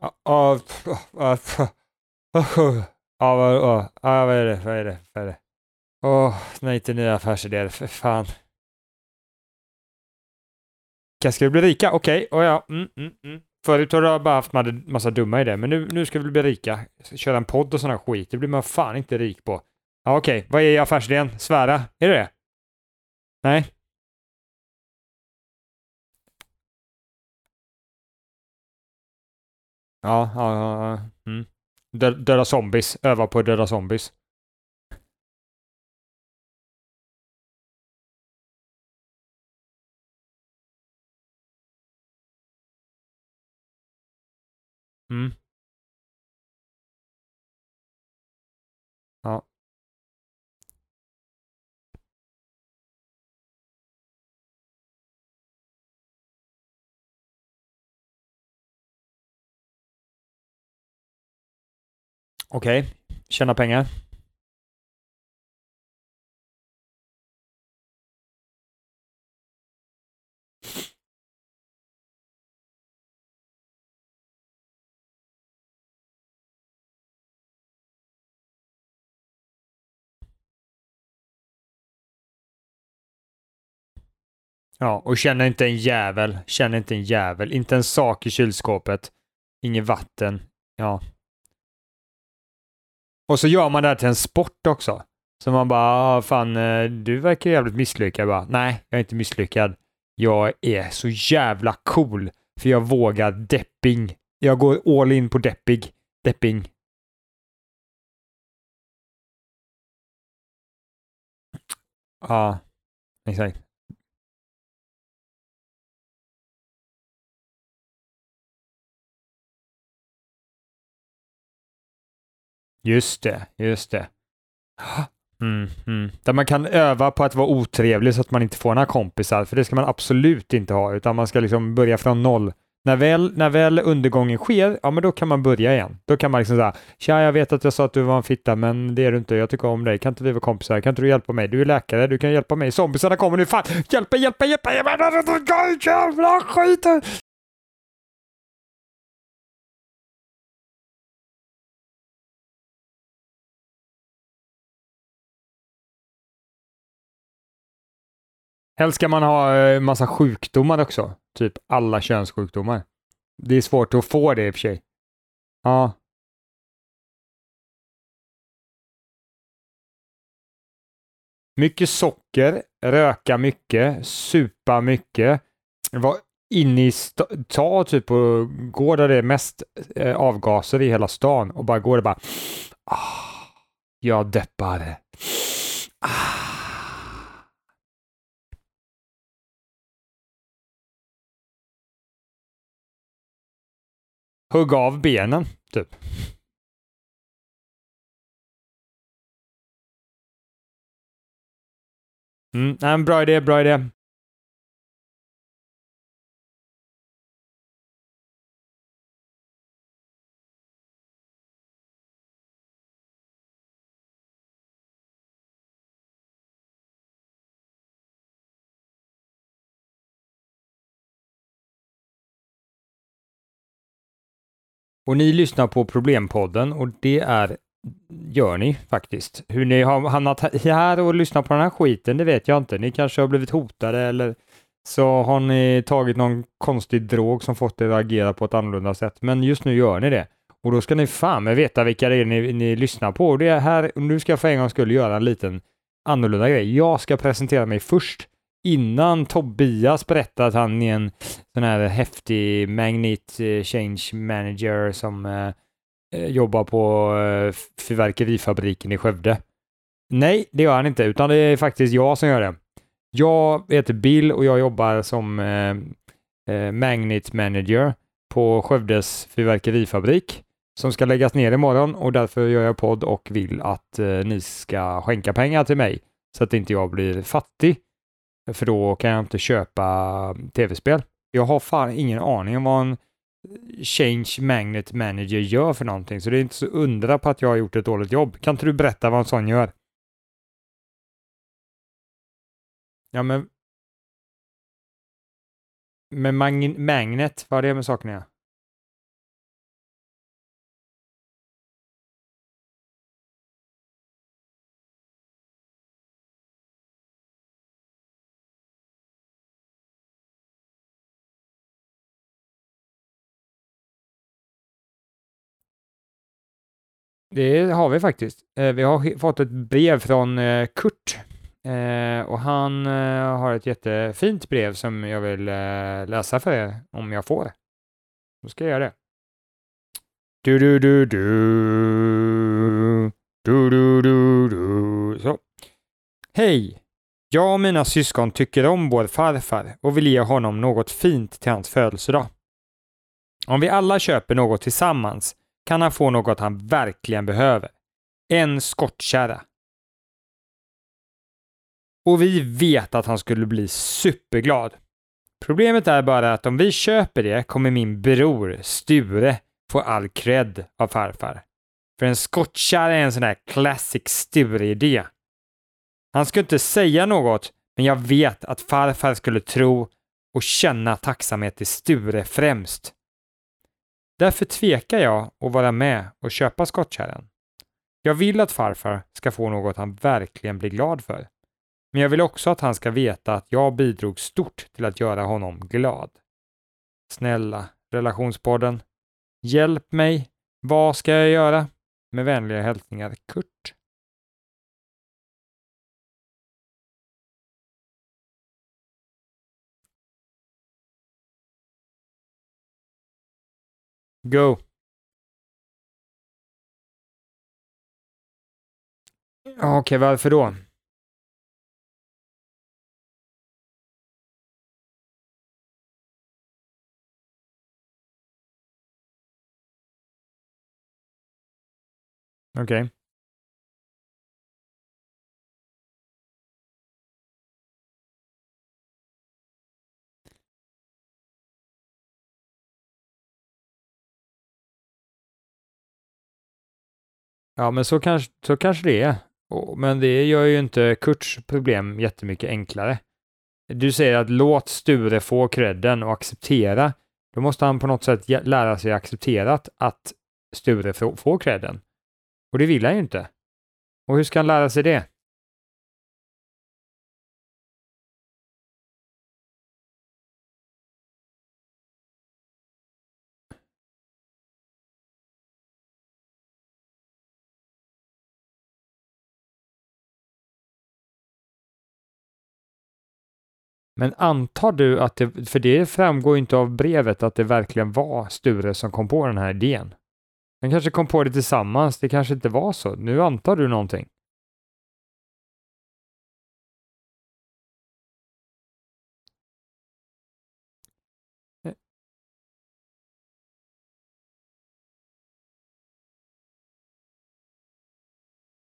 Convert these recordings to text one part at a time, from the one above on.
Ja, vad- är det, vad är det, vad är det? Åh, nej till nya affärsidéer, för fan. Ska ska vi bli rika? Okej, okay. ja. Mm, mm, mm. Förut har du bara haft massa- massa dumma idéer, men nu, nu ska vi bli rika. Köra en podd och sån skit, det blir man fan inte rik på. Ja, okej, vad är affärsidén? Svära? Är det det? Nej? Ja, ja, ja. Mm. Dö döda zombies, öva på att döda zombies. Mm. Okej, tjäna pengar. Ja, och känner inte en jävel. Känner inte en jävel. Inte en sak i kylskåpet. Inget vatten. Ja. Och så gör man det här till en sport också. Så man bara, ah, fan, eh, du verkar jävligt misslyckad. Jag bara, nej, jag är inte misslyckad. Jag är så jävla cool, för jag vågar depping. Jag går all in på deppig. Depping. Ja, exakt. Just det, just det. Mm, mm. Där man kan öva på att vara otrevlig så att man inte får några kompisar, för det ska man absolut inte ha, utan man ska liksom börja från noll. När väl, när väl undergången sker, ja men då kan man börja igen. Då kan man liksom säga, tja jag vet att jag sa att du var en fitta, men det är du inte, jag tycker om dig, kan inte vi vara kompisar, kan inte du hjälpa mig? Du är läkare, du kan hjälpa mig, zombisarna kommer nu, fan, hjälp mig, hjälp mig! jävla skit! Helst ska man ha eh, massa sjukdomar också, typ alla könssjukdomar. Det är svårt att få det i och för sig. Ja. Mycket socker, röka mycket, supa mycket, vara inne i ta typ och gå där det är mest eh, avgaser i hela stan och bara gå där bara ah, jag deppar. Ah. Hugg av benen, typ. Mm, en bra idé, bra idé. Och ni lyssnar på Problempodden och det är gör ni faktiskt. Hur ni har hamnat här och lyssnat på den här skiten, det vet jag inte. Ni kanske har blivit hotade eller så har ni tagit någon konstig drog som fått er att agera på ett annorlunda sätt. Men just nu gör ni det. Och då ska ni fan med veta vilka det är ni, ni lyssnar på. Och det är här, nu ska jag för en gång skulle göra en liten annorlunda grej. Jag ska presentera mig först innan Tobias berättar att han är en sån här häftig magnet eh, change manager som eh, eh jobbar på eh, fyrverkerifabriken i Skövde. Nej, det gör han inte, utan det är faktiskt jag som gör det. Jag heter Bill och jag jobbar som eh, eh, magnet manager på Skövdes fyrverkerifabrik som ska läggas ner imorgon och därför gör jag podd och vill att eh, ni ska skänka pengar till mig så att inte jag blir fattig. För då kan jag inte köpa tv-spel. Jag har fan ingen aning om vad en Change Magnet Manager gör för någonting, så det är inte så undra på att jag har gjort ett dåligt jobb. Kan inte du berätta vad en sån gör? Ja, men... Men mag magnet, vad är det med saken? Det har vi faktiskt. Eh, vi har fått ett brev från eh, Kurt eh, och han har ett jättefint brev som jag vill läsa för er om jag får. Då ska jag göra det. Du, du, du, du. Du, du, du, du. Så. Hej! Jag och mina syskon tycker om vår farfar och vill ge honom något fint till hans födelsedag. Om vi alla köper något tillsammans kan han få något han verkligen behöver. En skottkärra. Och vi vet att han skulle bli superglad. Problemet är bara att om vi köper det kommer min bror Sture få all cred av farfar. För en skottkärra är en sån där classic Sture-idé. Han skulle inte säga något, men jag vet att farfar skulle tro och känna tacksamhet till Sture främst. Därför tvekar jag att vara med och köpa skottkärran. Jag vill att farfar ska få något han verkligen blir glad för. Men jag vill också att han ska veta att jag bidrog stort till att göra honom glad. Snälla relationspodden, hjälp mig. Vad ska jag göra? Med vänliga hälsningar Kurt. Go. Okej, okay, varför då? Okej. Okay. Ja, men så kanske, så kanske det är. Men det gör ju inte Kurts problem jättemycket enklare. Du säger att låt Sture få credden och acceptera. Då måste han på något sätt lära sig acceptera att Sture får credden. Och det vill han ju inte. Och hur ska han lära sig det? Men antar du att det, för det framgår inte av brevet att det verkligen var Sture som kom på den här idén. Han kanske kom på det tillsammans, det kanske inte var så. Nu antar du någonting.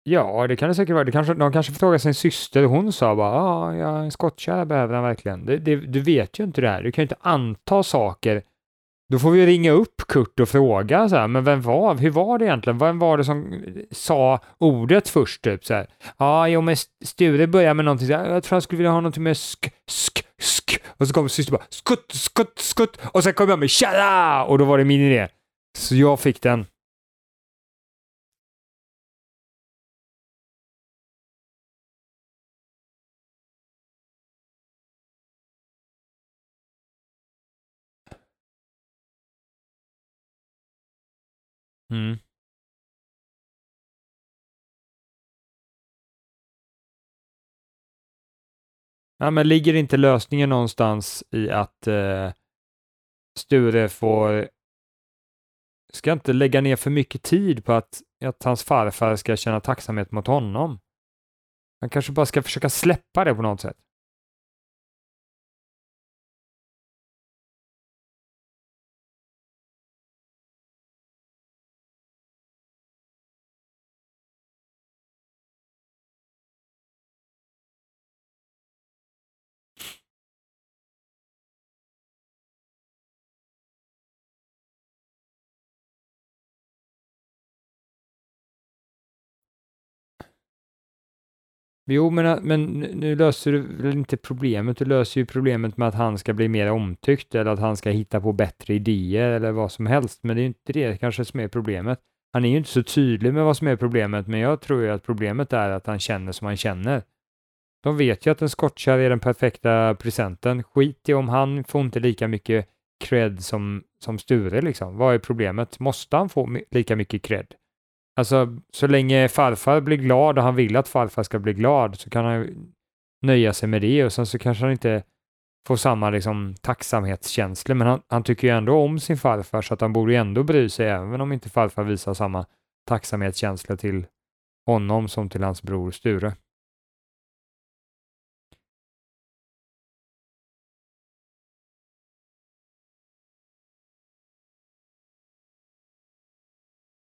Ja, det kan det säkert vara. Det kanske, de kanske frågar sin syster. Hon sa bara ah, ja, en skottkärra behöver han verkligen. Det, det, du vet ju inte det här. Du kan ju inte anta saker. Då får vi ringa upp Kurt och fråga så här, men vem var, hur var det egentligen? Vem var det som eh, sa ordet först typ så här? Ja, ah, jo, men Sture började med någonting så här, jag tror han skulle vilja ha någonting med sk, sk, sk. Och så kom syster bara skutt, skutt, skutt. Och sen kom jag med kärra! Och då var det min idé. Så jag fick den. Mm. Ja, men ligger inte lösningen någonstans i att eh, Sture får ska inte lägga ner för mycket tid på att, att hans farfar ska känna tacksamhet mot honom. Han kanske bara ska försöka släppa det på något sätt. Jo, men, men nu löser du väl inte problemet, du löser ju problemet med att han ska bli mer omtyckt eller att han ska hitta på bättre idéer eller vad som helst, men det är inte det kanske som är problemet. Han är ju inte så tydlig med vad som är problemet, men jag tror ju att problemet är att han känner som han känner. De vet ju att en skottkärra är den perfekta presenten. Skit i om han får inte lika mycket cred som, som Sture liksom. Vad är problemet? Måste han få lika mycket cred? Alltså, så länge farfar blir glad och han vill att farfar ska bli glad så kan han nöja sig med det och sen så kanske han inte får samma liksom, tacksamhetskänslor, men han, han tycker ju ändå om sin farfar så att han borde ju ändå bry sig även om inte farfar visar samma tacksamhetskänsla till honom som till hans bror Sture.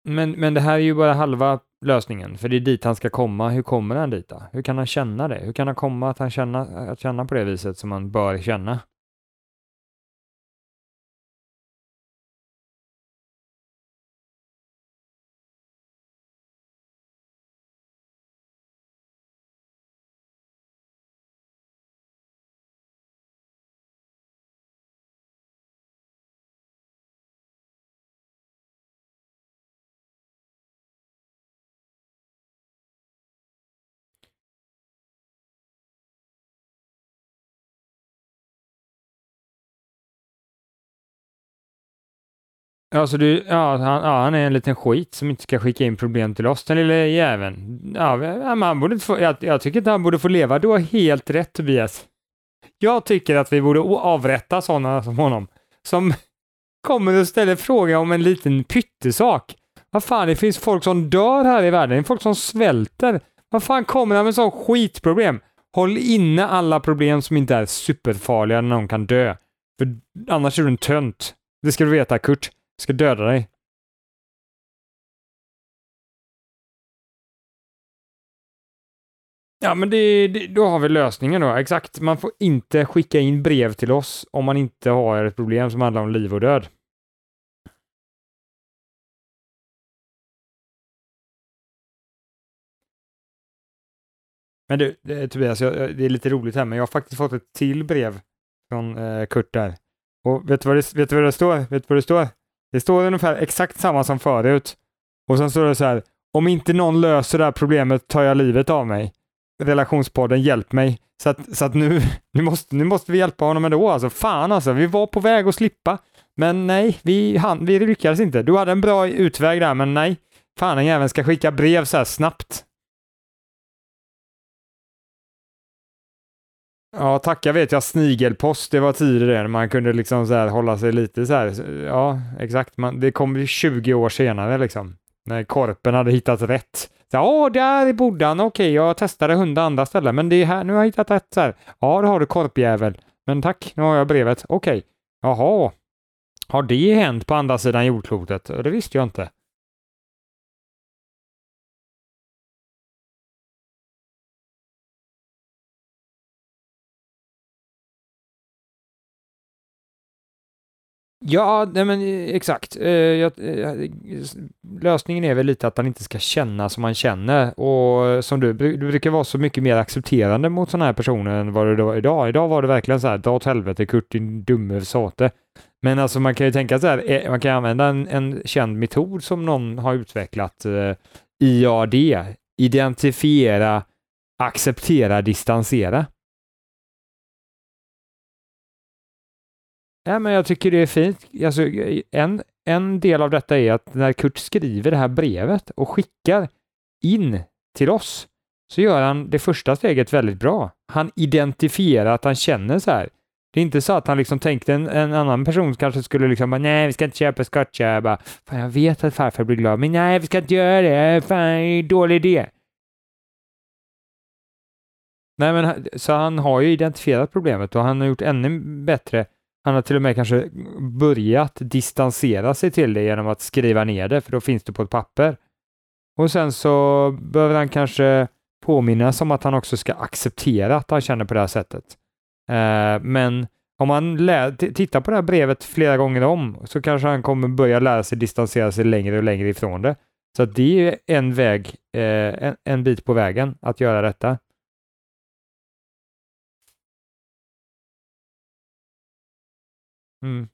Men, men det här är ju bara halva lösningen, för det är dit han ska komma. Hur kommer han dit då? Hur kan han känna det? Hur kan han komma att han känna, att känna på det viset som man bör känna? Alltså du, ja, han, ja, han är en liten skit som inte ska skicka in problem till oss, den lille jäveln. Ja, men han borde få, jag, jag tycker inte han borde få leva. Du har helt rätt Tobias. Jag tycker att vi borde avrätta sådana som honom, som kommer och ställer fråga om en liten pyttesak. Vad fan, det finns folk som dör här i världen, det är folk som svälter. Vad fan kommer han med sån skitproblem? Håll inne alla problem som inte är superfarliga när någon kan dö. För annars är du en tönt. Det ska du veta, Kurt jag ska döda dig. Ja, men det, det, då har vi lösningen då. Exakt, man får inte skicka in brev till oss om man inte har ett problem som handlar om liv och död. Men du, eh, Tobias, det är lite roligt här, men jag har faktiskt fått ett till brev från eh, Kurt där. Och vet du vad det, vet du vad det står? Vet du vad det står? Det står ungefär exakt samma som förut. Och sen står det så här, om inte någon löser det här problemet tar jag livet av mig. Relationspodden, hjälp mig. Så att, så att nu, nu, måste, nu måste vi hjälpa honom ändå alltså. Fan alltså, vi var på väg att slippa. Men nej, vi, han, vi lyckades inte. Du hade en bra utväg där, men nej. Fan, den jäveln ska skicka brev så här snabbt. Ja, tacka vet jag snigelpost, det var tidigare när man kunde liksom så här hålla sig lite så här. Ja, exakt. Man, det kom ju 20 år senare liksom. När korpen hade hittat rätt. Ja, där bodde han. Okej, jag testade hundra andra ställen, men det är här, nu har jag hittat rätt så här. Ja, då har du korpjävel. Men tack, nu har jag brevet. Okej. Jaha. Har det hänt på andra sidan jordklotet? Det visste jag inte. Ja, nej men eh, exakt. Eh, jag, eh, lösningen är väl lite att man inte ska känna som man känner och eh, som du, du brukar vara så mycket mer accepterande mot sådana här personer än vad du var idag. Idag var det verkligen så här, dra åt helvete Kurt din dumme sate. Men alltså man kan ju tänka så här, eh, man kan använda en, en känd metod som någon har utvecklat, IAD, identifiera, acceptera, distansera. Ja, men jag tycker det är fint. Alltså, en, en del av detta är att när Kurt skriver det här brevet och skickar in till oss så gör han det första steget väldigt bra. Han identifierar att han känner så här. Det är inte så att han liksom tänkte en, en annan person kanske skulle liksom bara, nej, vi ska inte köpa scotcha. Jag bara, fan, jag vet att farfar blir glad, men nej, vi ska inte göra det. Fan, dålig idé. Nej, men så han har ju identifierat problemet och han har gjort ännu bättre han har till och med kanske börjat distansera sig till det genom att skriva ner det, för då finns det på ett papper. Och sen så behöver han kanske påminnas om att han också ska acceptera att han känner på det här sättet. Eh, men om han tittar på det här brevet flera gånger om så kanske han kommer börja lära sig distansera sig längre och längre ifrån det. Så det är en väg, eh, en, en bit på vägen att göra detta. Mm.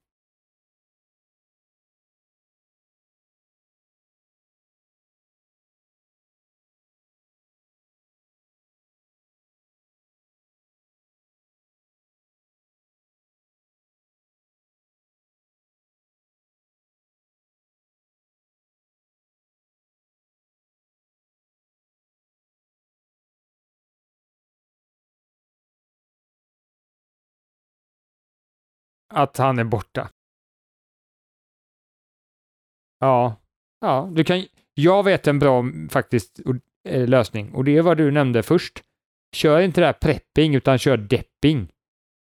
Att han är borta. Ja, ja, du kan, jag vet en bra faktiskt eh, lösning och det är vad du nämnde först. Kör inte det här prepping utan kör depping.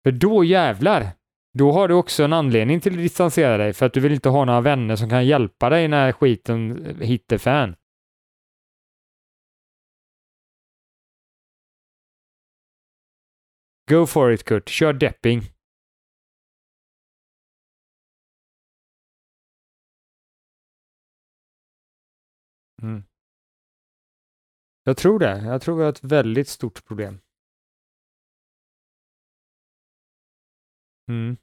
För då jävlar, då har du också en anledning till att distansera dig för att du vill inte ha några vänner som kan hjälpa dig när skiten eh, hittar fan. Go for it Kurt, kör depping. Mm. Jag tror det. Jag tror vi har ett väldigt stort problem. Mm.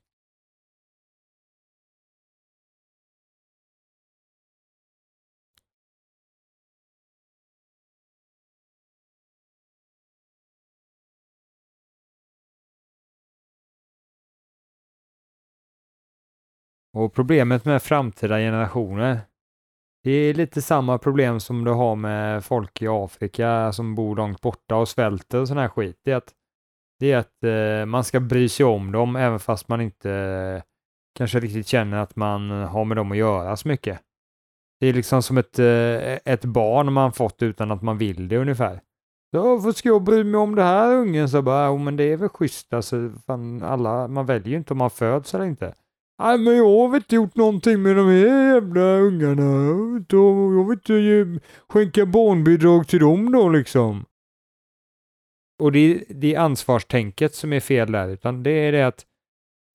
Och problemet med framtida generationer, det är lite samma problem som du har med folk i Afrika som bor långt borta och svälter och sån här skit. Det är att, det är att eh, man ska bry sig om dem även fast man inte eh, kanske riktigt känner att man har med dem att göra så mycket. Det är liksom som ett, eh, ett barn man fått utan att man vill det ungefär. Varför ska jag bry mig om det här ungen? Så bara, oh, men det är väl schysst alltså. Fan, alla, man väljer ju inte om man föds eller inte. Nej men jag har inte gjort någonting med de här jävla ungarna. Jag vill inte skänka barnbidrag till dem då liksom. Och det är, det är ansvarstänket som är fel där, utan det är det att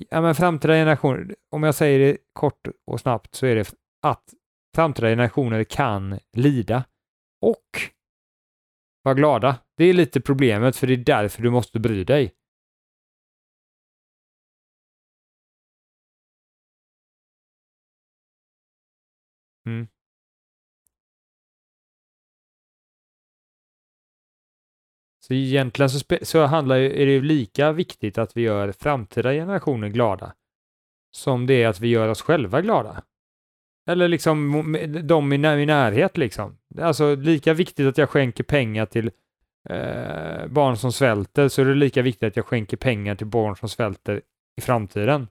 ja, men framtida generationer, om jag säger det kort och snabbt så är det att framtida generationer kan lida och vara glada. Det är lite problemet, för det är därför du måste bry dig. Mm. Så egentligen så, så handlar är det ju lika viktigt att vi gör framtida generationer glada som det är att vi gör oss själva glada. Eller liksom de i, i närhet liksom. Alltså lika viktigt att jag skänker pengar till eh, barn som svälter så är det lika viktigt att jag skänker pengar till barn som svälter i framtiden.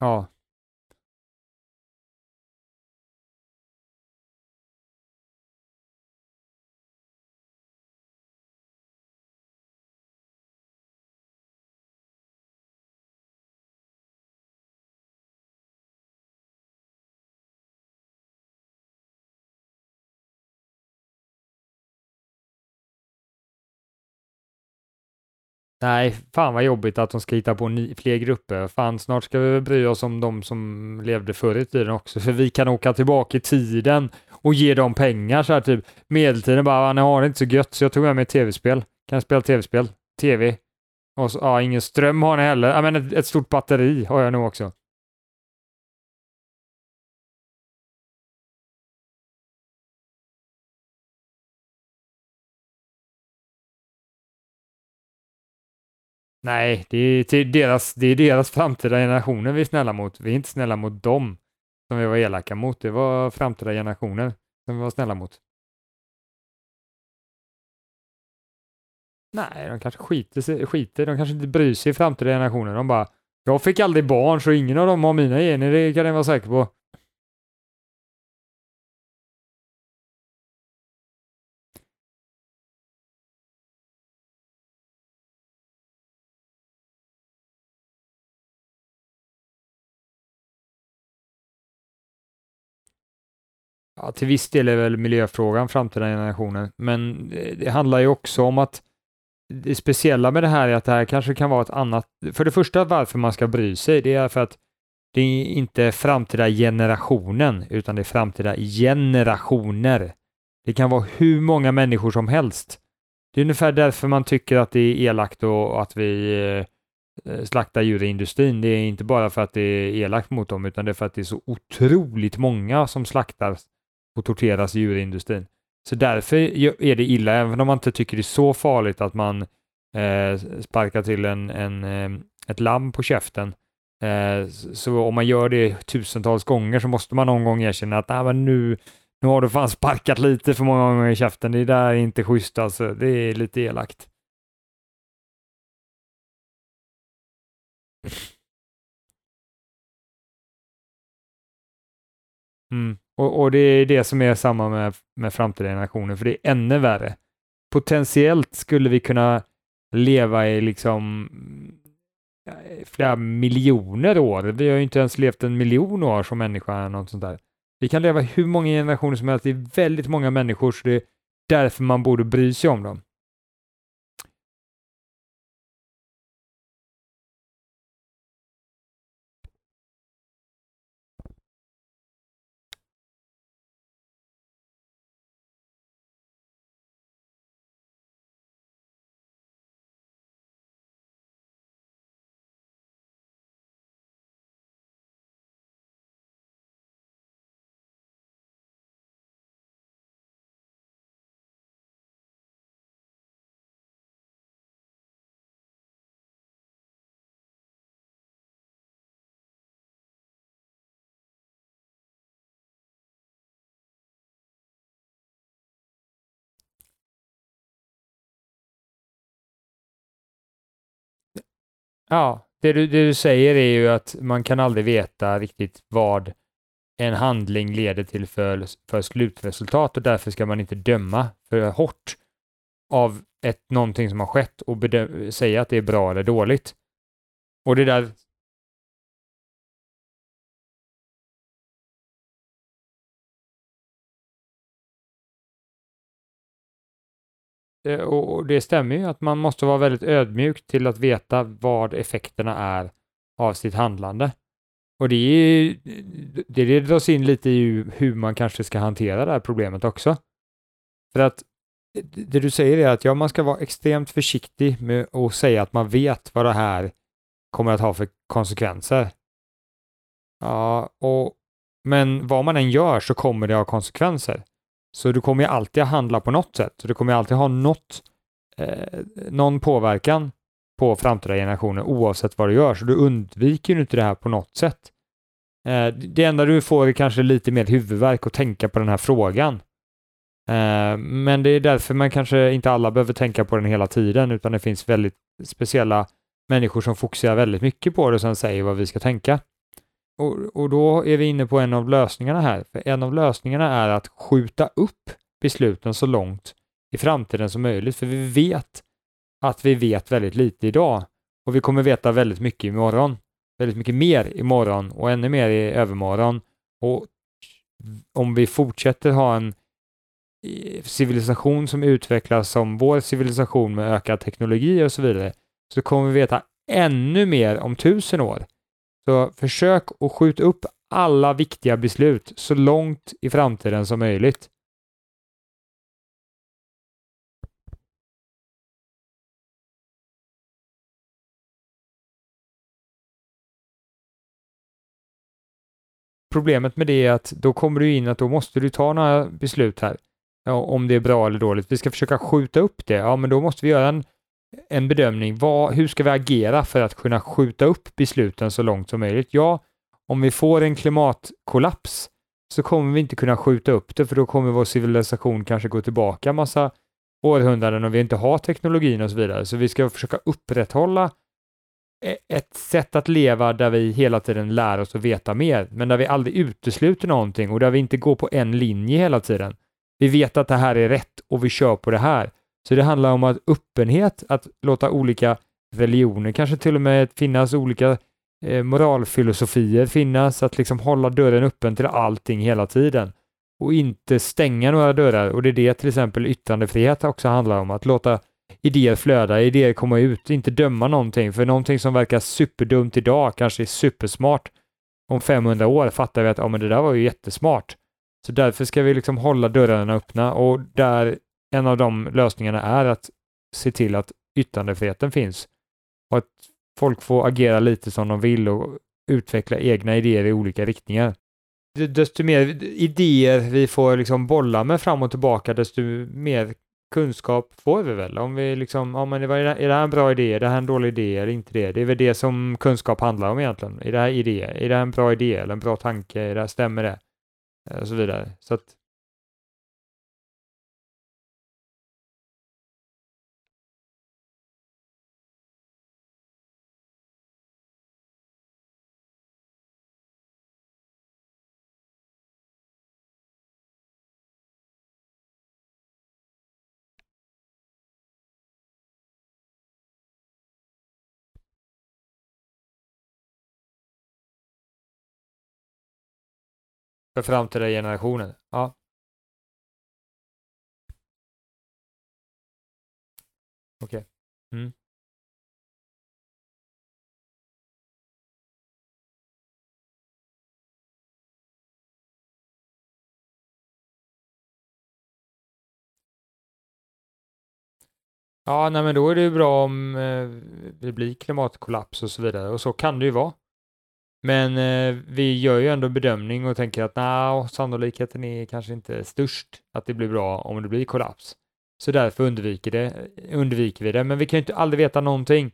Ja. Nej, fan vad jobbigt att de ska hitta på ny, fler grupper. Fan, snart ska vi bry oss om de som levde förr i tiden också, för vi kan åka tillbaka i tiden och ge dem pengar så här typ. Medeltiden bara, ah, ni har det inte så gött, så jag tog med mig ett tv-spel. Kan jag spela tv-spel? TV? Och så, ja, ingen ström har ni heller. Ja, men ett, ett stort batteri har jag nog också. Nej, det är, till deras, det är deras framtida generationer vi är snälla mot. Vi är inte snälla mot dem som vi var elaka mot. Det var framtida generationer som vi var snälla mot. Nej, de kanske skiter, sig, skiter. De kanske inte bryr sig i framtida generationer. De bara, jag fick aldrig barn så ingen av dem har mina gener, det kan ni vara säker på. Ja, till viss del är väl miljöfrågan framtida generationer, men eh, det handlar ju också om att det speciella med det här är att det här kanske kan vara ett annat... För det första varför man ska bry sig, det är för att det är inte framtida generationen, utan det är framtida generationer. Det kan vara hur många människor som helst. Det är ungefär därför man tycker att det är elakt och att vi eh, slaktar djur i industrin. Det är inte bara för att det är elakt mot dem, utan det är för att det är så otroligt många som slaktas och torteras i djurindustrin. Så därför är det illa, även om man inte tycker det är så farligt att man eh, sparkar till en, en, eh, ett lamm på käften. Eh, så om man gör det tusentals gånger så måste man någon gång erkänna att ah, men nu, nu har du fan sparkat lite för många gånger i käften. Det där är inte schysst alltså. Det är lite elakt. Mm. Och, och, det är det som är samma med, med framtida generationer, för det är ännu värre. Potentiellt skulle vi kunna leva i liksom eh, flera miljoner år. Vi har ju inte ens levt en miljon år som människa, något sånt där. Vi kan leva hur många generationer som helst. Det är väldigt många människor, så det är därför man borde bry sig om dem. Ja, det du, det du säger är ju att man kan aldrig veta riktigt vad en handling leder till för, för slutresultat och därför ska man inte döma för hårt av ett, någonting som har skett och säga att det är bra eller dåligt. Och det där Eh, och det stämmer ju att man måste vara väldigt ödmjuk till att veta vad effekterna är av sitt handlande. Och det, är, det leder oss in lite i hur man kanske ska hantera det här problemet också. För att det du säger är att ja, man ska vara extremt försiktig med att säga att man vet vad det här kommer att ha för konsekvenser. Ja, och, men vad man än gör så kommer det ha konsekvenser. Så du kommer ju alltid att handla på något sätt. Du kommer alltid ha något, eh, någon påverkan på framtida generationer oavsett vad du gör. Så du undviker ju inte det här på något sätt. Eh, det enda du får är kanske lite mer huvudvärk att tänka på den här frågan. Eh, men det är därför man kanske inte alla behöver tänka på den hela tiden utan det finns väldigt speciella människor som fokuserar väldigt mycket på det och sen säger vad vi ska tänka. Och, och då är vi inne på en av lösningarna här. För en av lösningarna är att skjuta upp besluten så långt i framtiden som möjligt. För vi vet att vi vet väldigt lite idag och vi kommer veta väldigt mycket imorgon. Väldigt mycket mer imorgon och ännu mer i övermorgon. Och om vi fortsätter ha en eh, civilisation som utvecklas som vår civilisation med ökad teknologi och så vidare, så kommer vi veta ännu mer om tusen år. Så försök att skjuta upp alla viktiga beslut så långt i framtiden som möjligt. Problemet med det är att då kommer du in att då måste du ta några beslut här. Ja, om det är bra eller dåligt. Vi ska försöka skjuta upp det. Ja, men då måste vi göra en en bedömning. Vad, hur ska vi agera för att kunna skjuta upp besluten så långt som möjligt? Ja, om vi får en klimatkollaps så kommer vi inte kunna skjuta upp det för då kommer vår civilisation kanske gå tillbaka massa århundraden och vi inte har teknologin och så vidare. Så vi ska försöka upprätthålla e-, ett sätt att leva där vi hela tiden lär oss att veta mer, men där vi aldrig utesluter någonting och där vi inte går på en linje hela tiden. Vi vet att det här är rätt och vi kör på det här. Så det handlar om att öppenhet, att låta olika religioner, kanske till och med finnas olika eh, moralfilosofier finnas, att liksom hålla dörren öppen till allting hela tiden och inte stänga några dörrar. Och det är det till exempel yttrandefrihet också handlar om, att låta idéer flöda, idéer komma ut, inte döma någonting, för någonting som verkar superdumt idag kanske är supersmart om 500 år fattar vi att ja, men det där var ju jättesmart. Så därför ska vi liksom hålla dörrarna öppna och där en av de lösningarna är att se till att yttrandefriheten finns och att folk får agera lite som de vill och utveckla egna idéer i olika riktningar. Desto mer idéer vi får liksom bolla med fram och tillbaka, desto mer kunskap får vi väl. Om vi liksom, ja men är det här en bra idé, är det här en dålig idé eller inte det? Det är väl det som kunskap handlar om egentligen. Är det här idé, är det här en bra idé eller en bra tanke, är det här, stämmer det? Eh, och så vidare. Så att För framtida generationer. Ja. Okej. Okay. Mm. Ja, nej men då är det ju bra om eh, det blir klimatkollaps och så vidare och så kan det ju vara. Men eh, vi gör ju ändå bedömning och tänker att nah, sannolikheten är kanske inte störst att det blir bra om det blir kollaps. Så därför undviker, det, eh, undviker vi det. Men vi kan ju inte aldrig veta någonting.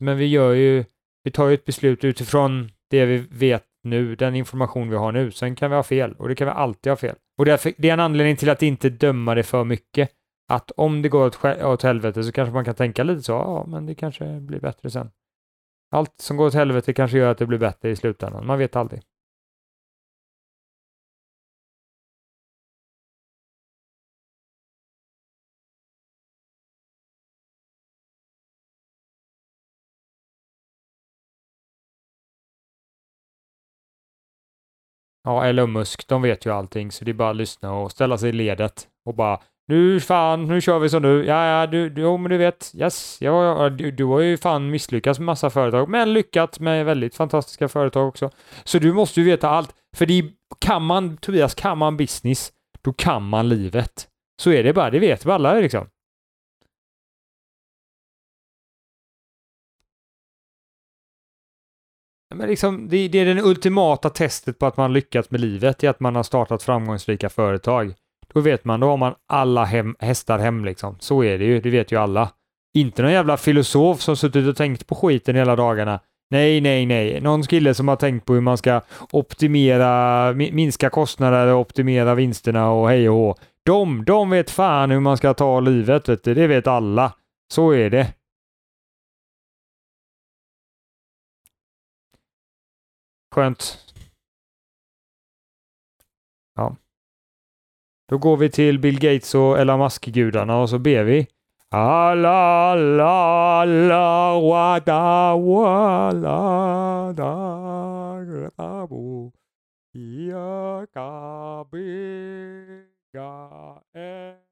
Men vi gör ju, vi tar ju ett beslut utifrån det vi vet nu, den information vi har nu. Sen kan vi ha fel och det kan vi alltid ha fel. Och därför, det är en anledning till att inte döma det för mycket. Att om det går åt, åt helvete så kanske man kan tänka lite så, ja, men det kanske blir bättre sen. Allt som går åt helvete kanske gör att det blir bättre i slutändan. Man vet aldrig. Ja, Elon Musk, de vet ju allting, så det är bara att lyssna och ställa sig i ledet och bara nu fan, nu kör vi som du. Ja, ja, du, du, jo, men du vet, yes, ja, ja, du, du har ju fan misslyckats med massa företag, men lyckats med väldigt fantastiska företag också. Så du måste ju veta allt, för det kan man, Tobias, kan man business, då kan man livet. Så är det bara, det vet vi alla liksom. Men liksom, det, det är det ultimata testet på att man lyckats med livet, är att man har startat framgångsrika företag. Då vet man, då har man alla hem, hästar hem liksom. Så är det ju, det vet ju alla. Inte någon jävla filosof som suttit och tänkt på skiten hela dagarna. Nej, nej, nej. Någon kille som har tänkt på hur man ska optimera, minska kostnader och optimera vinsterna och hej och hå. De, de vet fan hur man ska ta livet, vet du. det vet alla. Så är det. Skönt. Då går vi till Bill Gates och Elon Musk-gudarna och så ber vi. Alla, alla, alla, wada, wala, da, grabo, yaka, ga, eh.